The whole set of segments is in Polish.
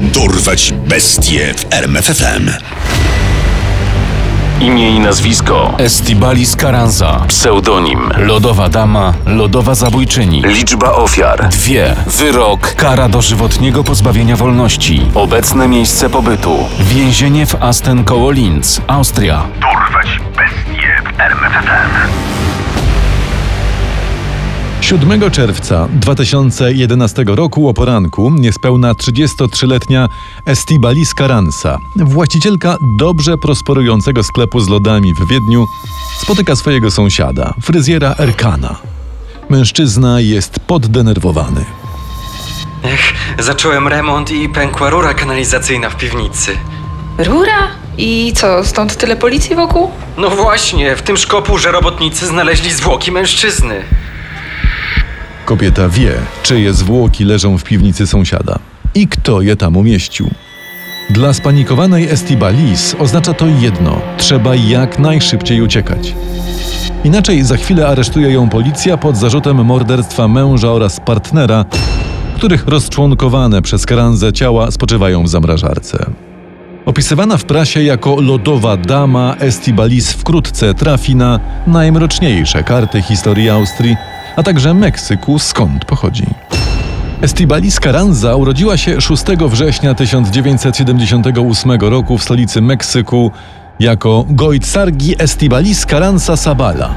Dorwać bestie w RMFFM. Imię i nazwisko Estibalis Carranza. Pseudonim Lodowa dama, lodowa zabójczyni. Liczba ofiar Dwie. Wyrok. Kara dożywotniego pozbawienia wolności. Obecne miejsce pobytu Więzienie w Asten koło Linz, Austria. Dorwać bestie w RMFFM. 7 czerwca 2011 roku o poranku niespełna 33-letnia Estibalis Carranza, właścicielka dobrze prosperującego sklepu z lodami w Wiedniu, spotyka swojego sąsiada, fryzjera Erkana. Mężczyzna jest poddenerwowany. Ech, zacząłem remont i pękła rura kanalizacyjna w piwnicy. Rura? I co, stąd tyle policji wokół? No właśnie, w tym szkopu, że robotnicy znaleźli zwłoki mężczyzny. Kobieta wie, czyje zwłoki leżą w piwnicy sąsiada i kto je tam umieścił. Dla spanikowanej Estibalis oznacza to jedno: trzeba jak najszybciej uciekać. Inaczej za chwilę aresztuje ją policja pod zarzutem morderstwa męża oraz partnera, których rozczłonkowane przez Karanzę ciała spoczywają w zamrażarce. Opisywana w prasie jako lodowa dama, Estibalis wkrótce trafi na najmroczniejsze karty historii Austrii, a także Meksyku, skąd pochodzi. Estibalis Carranza urodziła się 6 września 1978 roku w stolicy Meksyku jako Goitzargi Estibalis Carranza Sabala.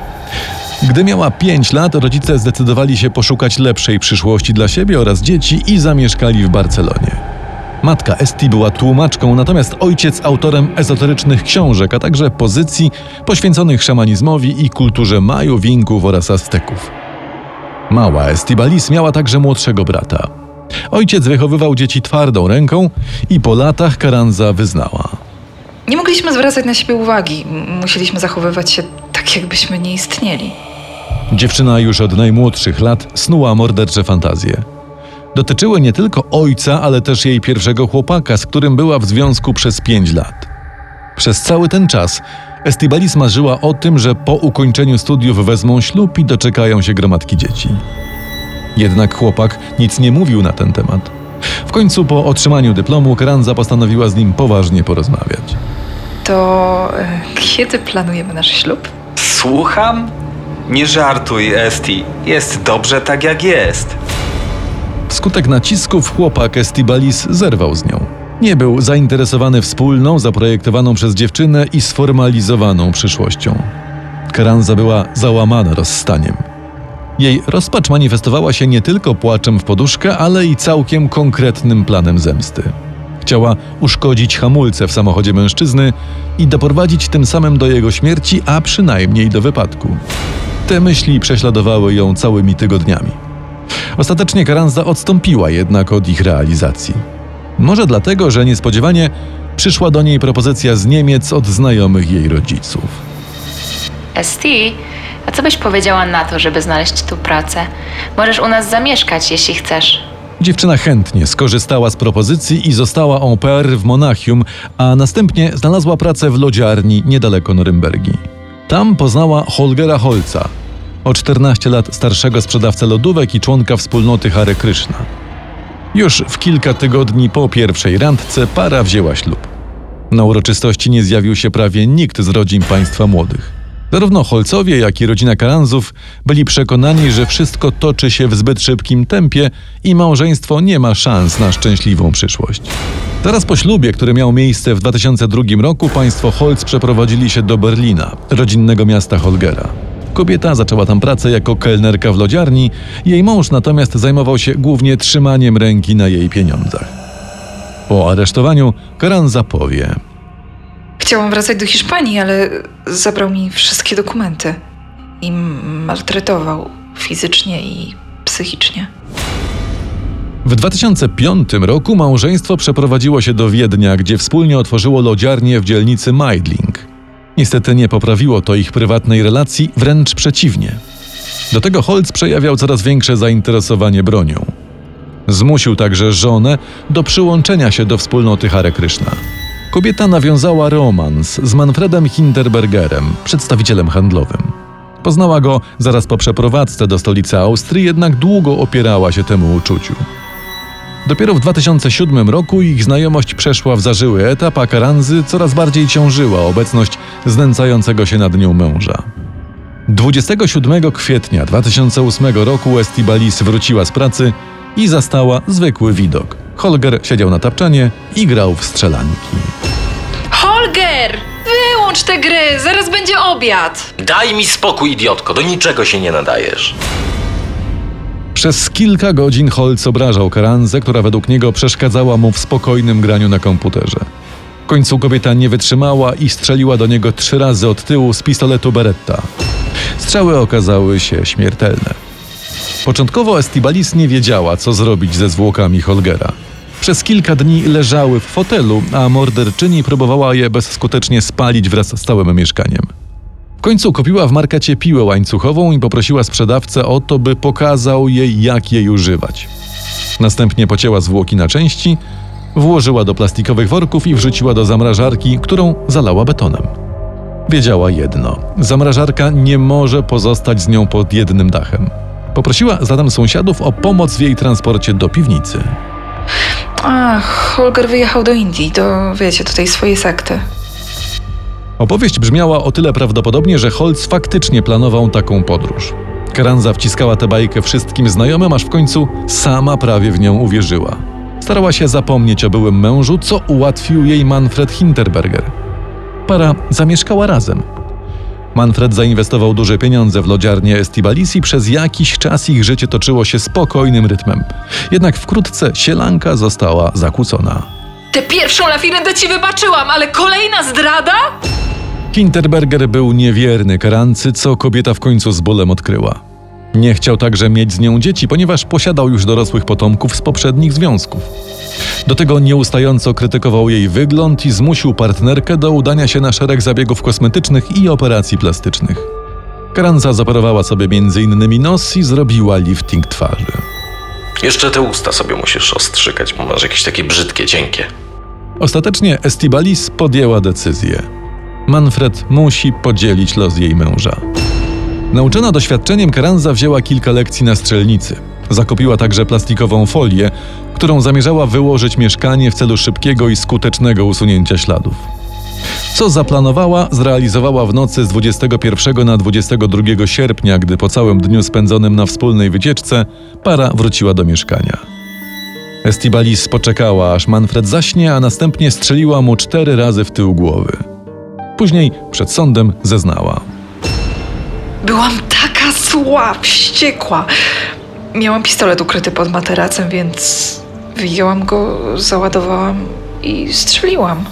Gdy miała 5 lat, rodzice zdecydowali się poszukać lepszej przyszłości dla siebie oraz dzieci i zamieszkali w Barcelonie. Matka Esti była tłumaczką, natomiast ojciec autorem ezoterycznych książek, a także pozycji poświęconych szamanizmowi i kulturze Majów, Inków oraz Azteków. Mała Estibalis miała także młodszego brata. Ojciec wychowywał dzieci twardą ręką i po latach Karanza wyznała. Nie mogliśmy zwracać na siebie uwagi. Musieliśmy zachowywać się tak, jakbyśmy nie istnieli. Dziewczyna już od najmłodszych lat snuła mordercze fantazje. Dotyczyły nie tylko ojca, ale też jej pierwszego chłopaka, z którym była w związku przez pięć lat. Przez cały ten czas Estibalis marzyła o tym, że po ukończeniu studiów wezmą ślub i doczekają się gromadki dzieci. Jednak chłopak nic nie mówił na ten temat. W końcu po otrzymaniu dyplomu Karanza postanowiła z nim poważnie porozmawiać. To e, kiedy planujemy nasz ślub? Słucham? Nie żartuj, Esti. Jest dobrze tak jak jest. Wskutek nacisków chłopak Estibalis zerwał z nią. Nie był zainteresowany wspólną, zaprojektowaną przez dziewczynę i sformalizowaną przyszłością. Karanza była załamana rozstaniem. Jej rozpacz manifestowała się nie tylko płaczem w poduszkę, ale i całkiem konkretnym planem zemsty. Chciała uszkodzić hamulce w samochodzie mężczyzny i doprowadzić tym samym do jego śmierci, a przynajmniej do wypadku. Te myśli prześladowały ją całymi tygodniami. Ostatecznie Karanza odstąpiła jednak od ich realizacji. Może dlatego, że niespodziewanie przyszła do niej propozycja z Niemiec od znajomych jej rodziców. Esti, a co byś powiedziała na to, żeby znaleźć tu pracę? Możesz u nas zamieszkać, jeśli chcesz. Dziewczyna chętnie skorzystała z propozycji i została au pair w Monachium, a następnie znalazła pracę w lodziarni niedaleko Norymbergi. Tam poznała Holgera Holca, o 14 lat starszego sprzedawcę lodówek i członka wspólnoty Hare Krishna. Już w kilka tygodni po pierwszej randce para wzięła ślub. Na uroczystości nie zjawił się prawie nikt z rodzin państwa młodych. Zarówno Holcowie, jak i rodzina Karanzów byli przekonani, że wszystko toczy się w zbyt szybkim tempie i małżeństwo nie ma szans na szczęśliwą przyszłość. Zaraz po ślubie, który miał miejsce w 2002 roku, państwo Holz przeprowadzili się do Berlina, rodzinnego miasta Holgera. Kobieta zaczęła tam pracę jako kelnerka w lodziarni, jej mąż natomiast zajmował się głównie trzymaniem ręki na jej pieniądzach. Po aresztowaniu Karanza powie – Chciałam wracać do Hiszpanii, ale zabrał mi wszystkie dokumenty. I maltretował fizycznie i psychicznie. W 2005 roku małżeństwo przeprowadziło się do Wiednia, gdzie wspólnie otworzyło lodziarnię w dzielnicy Meidling. Niestety nie poprawiło to ich prywatnej relacji, wręcz przeciwnie. Do tego Holz przejawiał coraz większe zainteresowanie bronią. Zmusił także żonę do przyłączenia się do wspólnoty Hare Krishna. Kobieta nawiązała romans z Manfredem Hinterbergerem, przedstawicielem handlowym. Poznała go zaraz po przeprowadzce do stolicy Austrii, jednak długo opierała się temu uczuciu. Dopiero w 2007 roku ich znajomość przeszła w zażyły etap, a Karanzy coraz bardziej ciążyła obecność znęcającego się nad nią męża. 27 kwietnia 2008 roku Estibalis wróciła z pracy i zastała zwykły widok. Holger siedział na tapczanie i grał w strzelanki. Holger! Wyłącz tę gry, zaraz będzie obiad. Daj mi spokój, idiotko, do niczego się nie nadajesz. Przez kilka godzin Holz obrażał Karanzę, która według niego przeszkadzała mu w spokojnym graniu na komputerze. W końcu kobieta nie wytrzymała i strzeliła do niego trzy razy od tyłu z pistoletu Beretta. Strzały okazały się śmiertelne. Początkowo Estibalis nie wiedziała, co zrobić ze zwłokami Holgera. Przez kilka dni leżały w fotelu, a morderczyni próbowała je bezskutecznie spalić wraz z całym mieszkaniem. W końcu kupiła w markecie piłę łańcuchową i poprosiła sprzedawcę o to, by pokazał jej, jak jej używać. Następnie pocięła zwłoki na części, włożyła do plastikowych worków i wrzuciła do zamrażarki, którą zalała betonem. Wiedziała jedno: zamrażarka nie może pozostać z nią pod jednym dachem. Poprosiła zatem sąsiadów o pomoc w jej transporcie do piwnicy. Ach, Holger wyjechał do Indii, do, wiecie, do tej swojej sekty. Opowieść brzmiała o tyle prawdopodobnie, że Holz faktycznie planował taką podróż. Karanza wciskała tę bajkę wszystkim znajomym, aż w końcu sama prawie w nią uwierzyła. Starała się zapomnieć o byłym mężu, co ułatwił jej Manfred Hinterberger. Para zamieszkała razem. Manfred zainwestował duże pieniądze w lodziarnię Estibalis i przez jakiś czas ich życie toczyło się spokojnym rytmem. Jednak wkrótce sielanka została zakłócona. Tę pierwszą lafiryndę ci wybaczyłam, ale kolejna zdrada? Hinterberger był niewierny Karancy, co kobieta w końcu z bólem odkryła. Nie chciał także mieć z nią dzieci, ponieważ posiadał już dorosłych potomków z poprzednich związków. Do tego nieustająco krytykował jej wygląd i zmusił partnerkę do udania się na szereg zabiegów kosmetycznych i operacji plastycznych. Karanza zoperowała sobie m.in. nos i zrobiła lifting twarzy. Jeszcze te usta sobie musisz ostrzykać, bo masz jakieś takie brzydkie, cienkie. Ostatecznie Estibalis podjęła decyzję. Manfred musi podzielić los jej męża. Nauczona doświadczeniem, Karanza wzięła kilka lekcji na strzelnicy. Zakupiła także plastikową folię, którą zamierzała wyłożyć mieszkanie w celu szybkiego i skutecznego usunięcia śladów. Co zaplanowała, zrealizowała w nocy z 21 na 22 sierpnia, gdy po całym dniu spędzonym na wspólnej wycieczce para wróciła do mieszkania. Estibalis poczekała, aż Manfred zaśnie, a następnie strzeliła mu cztery razy w tył głowy. Później przed sądem zeznała. Byłam taka zła, wściekła. Miałam pistolet ukryty pod materacem, więc wyjęłam go, załadowałam i strzeliłam.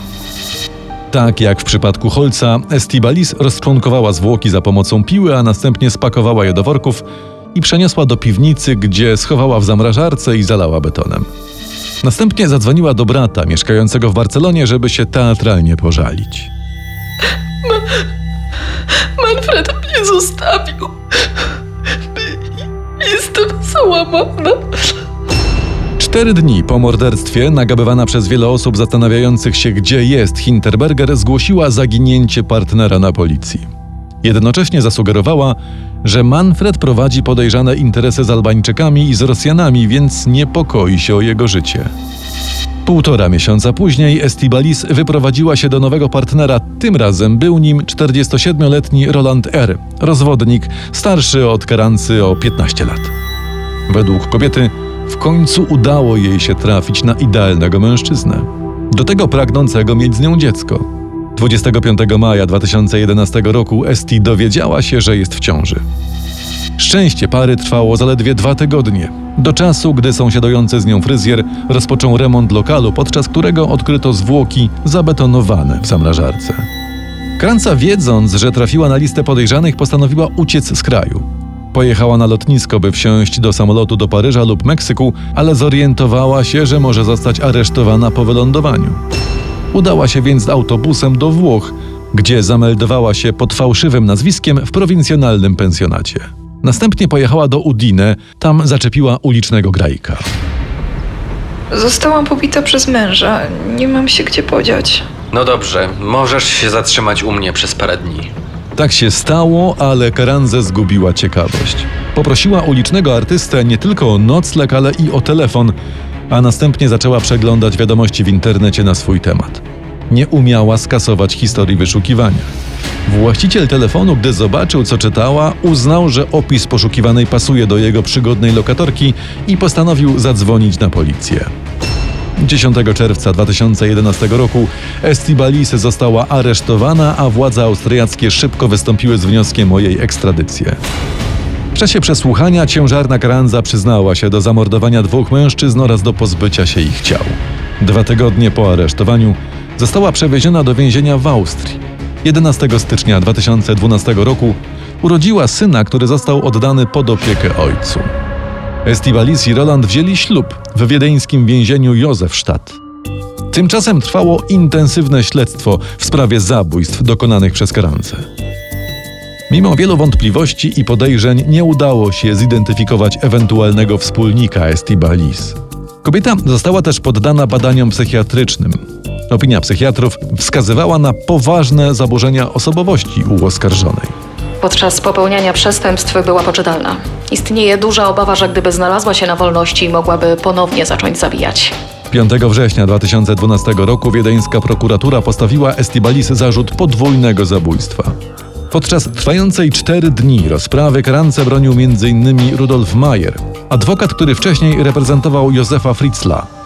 Tak jak w przypadku Holca, Estibalis rozczłonkowała zwłoki za pomocą piły, a następnie spakowała je do worków i przeniosła do piwnicy, gdzie schowała w zamrażarce i zalała betonem. Następnie zadzwoniła do brata mieszkającego w Barcelonie, żeby się teatralnie pożalić. Manfred mnie zostawił. Jestem załamana. Cztery dni po morderstwie, nagabywana przez wiele osób zastanawiających się, gdzie jest Hinterberger, zgłosiła zaginięcie partnera na policji. Jednocześnie zasugerowała, że Manfred prowadzi podejrzane interesy z Albańczykami i z Rosjanami, więc niepokoi się o jego życie. Półtora miesiąca później Estibalis wyprowadziła się do nowego partnera. Tym razem był nim 47-letni Roland R., rozwodnik, starszy od Karancy o 15 lat. Według kobiety w końcu udało jej się trafić na idealnego mężczyznę. Do tego pragnącego mieć z nią dziecko. 25 maja 2011 roku Esti dowiedziała się, że jest w ciąży. Szczęście pary trwało zaledwie dwa tygodnie, do czasu, gdy sąsiadujący z nią fryzjer rozpoczął remont lokalu, podczas którego odkryto zwłoki zabetonowane w zamrażarce. Kranca, wiedząc, że trafiła na listę podejrzanych, postanowiła uciec z kraju. Pojechała na lotnisko, by wsiąść do samolotu do Paryża lub Meksyku, ale zorientowała się, że może zostać aresztowana po wylądowaniu. Udała się więc autobusem do Włoch, gdzie zameldowała się pod fałszywym nazwiskiem w prowincjonalnym pensjonacie. Następnie pojechała do Udine, tam zaczepiła ulicznego grajka. Zostałam pobita przez męża. Nie mam się gdzie podziać. No dobrze, możesz się zatrzymać u mnie przez parę dni. Tak się stało, ale Karanze zgubiła ciekawość. Poprosiła ulicznego artystę nie tylko o nocleg, ale i o telefon a następnie zaczęła przeglądać wiadomości w internecie na swój temat. Nie umiała skasować historii wyszukiwania. Właściciel telefonu, gdy zobaczył, co czytała, uznał, że opis poszukiwanej pasuje do jego przygodnej lokatorki i postanowił zadzwonić na policję. 10 czerwca 2011 roku Estibalis została aresztowana, a władze austriackie szybko wystąpiły z wnioskiem o jej ekstradycję. W czasie przesłuchania ciężarna Karanza przyznała się do zamordowania dwóch mężczyzn oraz do pozbycia się ich ciał. Dwa tygodnie po aresztowaniu została przewieziona do więzienia w Austrii. 11 stycznia 2012 roku urodziła syna, który został oddany pod opiekę ojcu. Estivalis i Roland wzięli ślub w wiedeńskim więzieniu Józefstadt. Tymczasem trwało intensywne śledztwo w sprawie zabójstw dokonanych przez Karanzę. Mimo wielu wątpliwości i podejrzeń nie udało się zidentyfikować ewentualnego wspólnika Estibalis. Kobieta została też poddana badaniom psychiatrycznym. Opinia psychiatrów wskazywała na poważne zaburzenia osobowości u oskarżonej. Podczas popełniania przestępstw była poczytalna. Istnieje duża obawa, że gdyby znalazła się na wolności, mogłaby ponownie zacząć zabijać. 5 września 2012 roku wiedeńska prokuratura postawiła Estibalis zarzut podwójnego zabójstwa. Podczas trwającej cztery dni rozprawy karance bronił m.in. Rudolf Mayer, adwokat, który wcześniej reprezentował Józefa Fritzla.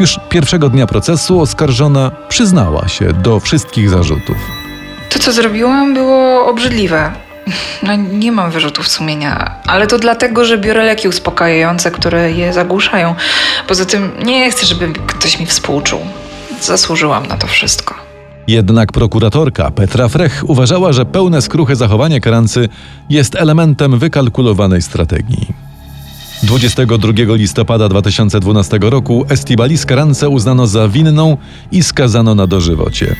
Już pierwszego dnia procesu oskarżona przyznała się do wszystkich zarzutów. To, co zrobiłam, było obrzydliwe. No, nie mam wyrzutów sumienia, ale to dlatego, że biorę leki uspokajające, które je zagłuszają. Poza tym nie chcę, żeby ktoś mi współczuł. Zasłużyłam na to wszystko. Jednak prokuratorka Petra Frech uważała, że pełne skruchy zachowanie Karancy jest elementem wykalkulowanej strategii. 22 listopada 2012 roku Estibalis Karance uznano za winną i skazano na dożywocie.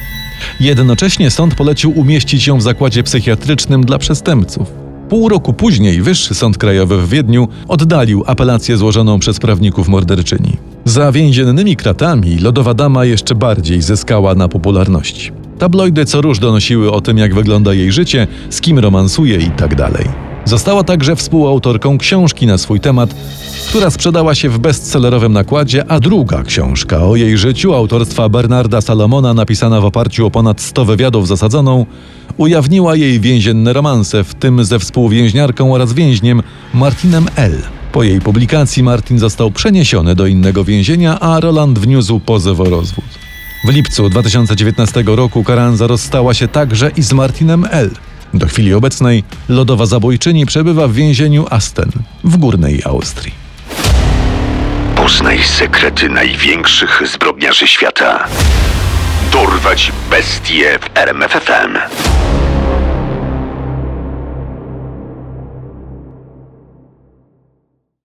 Jednocześnie sąd polecił umieścić ją w zakładzie psychiatrycznym dla przestępców. Pół roku później Wyższy Sąd Krajowy w Wiedniu oddalił apelację złożoną przez prawników morderczyni. Za więziennymi kratami lodowa dama jeszcze bardziej zyskała na popularności. Tabloidy co róż donosiły o tym, jak wygląda jej życie, z kim romansuje i tak. Została także współautorką książki na swój temat, która sprzedała się w bestsellerowym nakładzie, a druga książka o jej życiu autorstwa Bernarda Salomona, napisana w oparciu o ponad 100 wywiadów zasadzoną, ujawniła jej więzienne romanse, w tym ze współwięźniarką oraz więźniem Martinem L. Po jej publikacji Martin został przeniesiony do innego więzienia, a Roland wniósł pozew o rozwód. W lipcu 2019 roku Karanza rozstała się także i z Martinem L. Do chwili obecnej lodowa zabójczyni przebywa w więzieniu Asten w górnej Austrii. Poznaj sekrety największych zbrodniarzy świata. Dorwać bestie w RMFFM.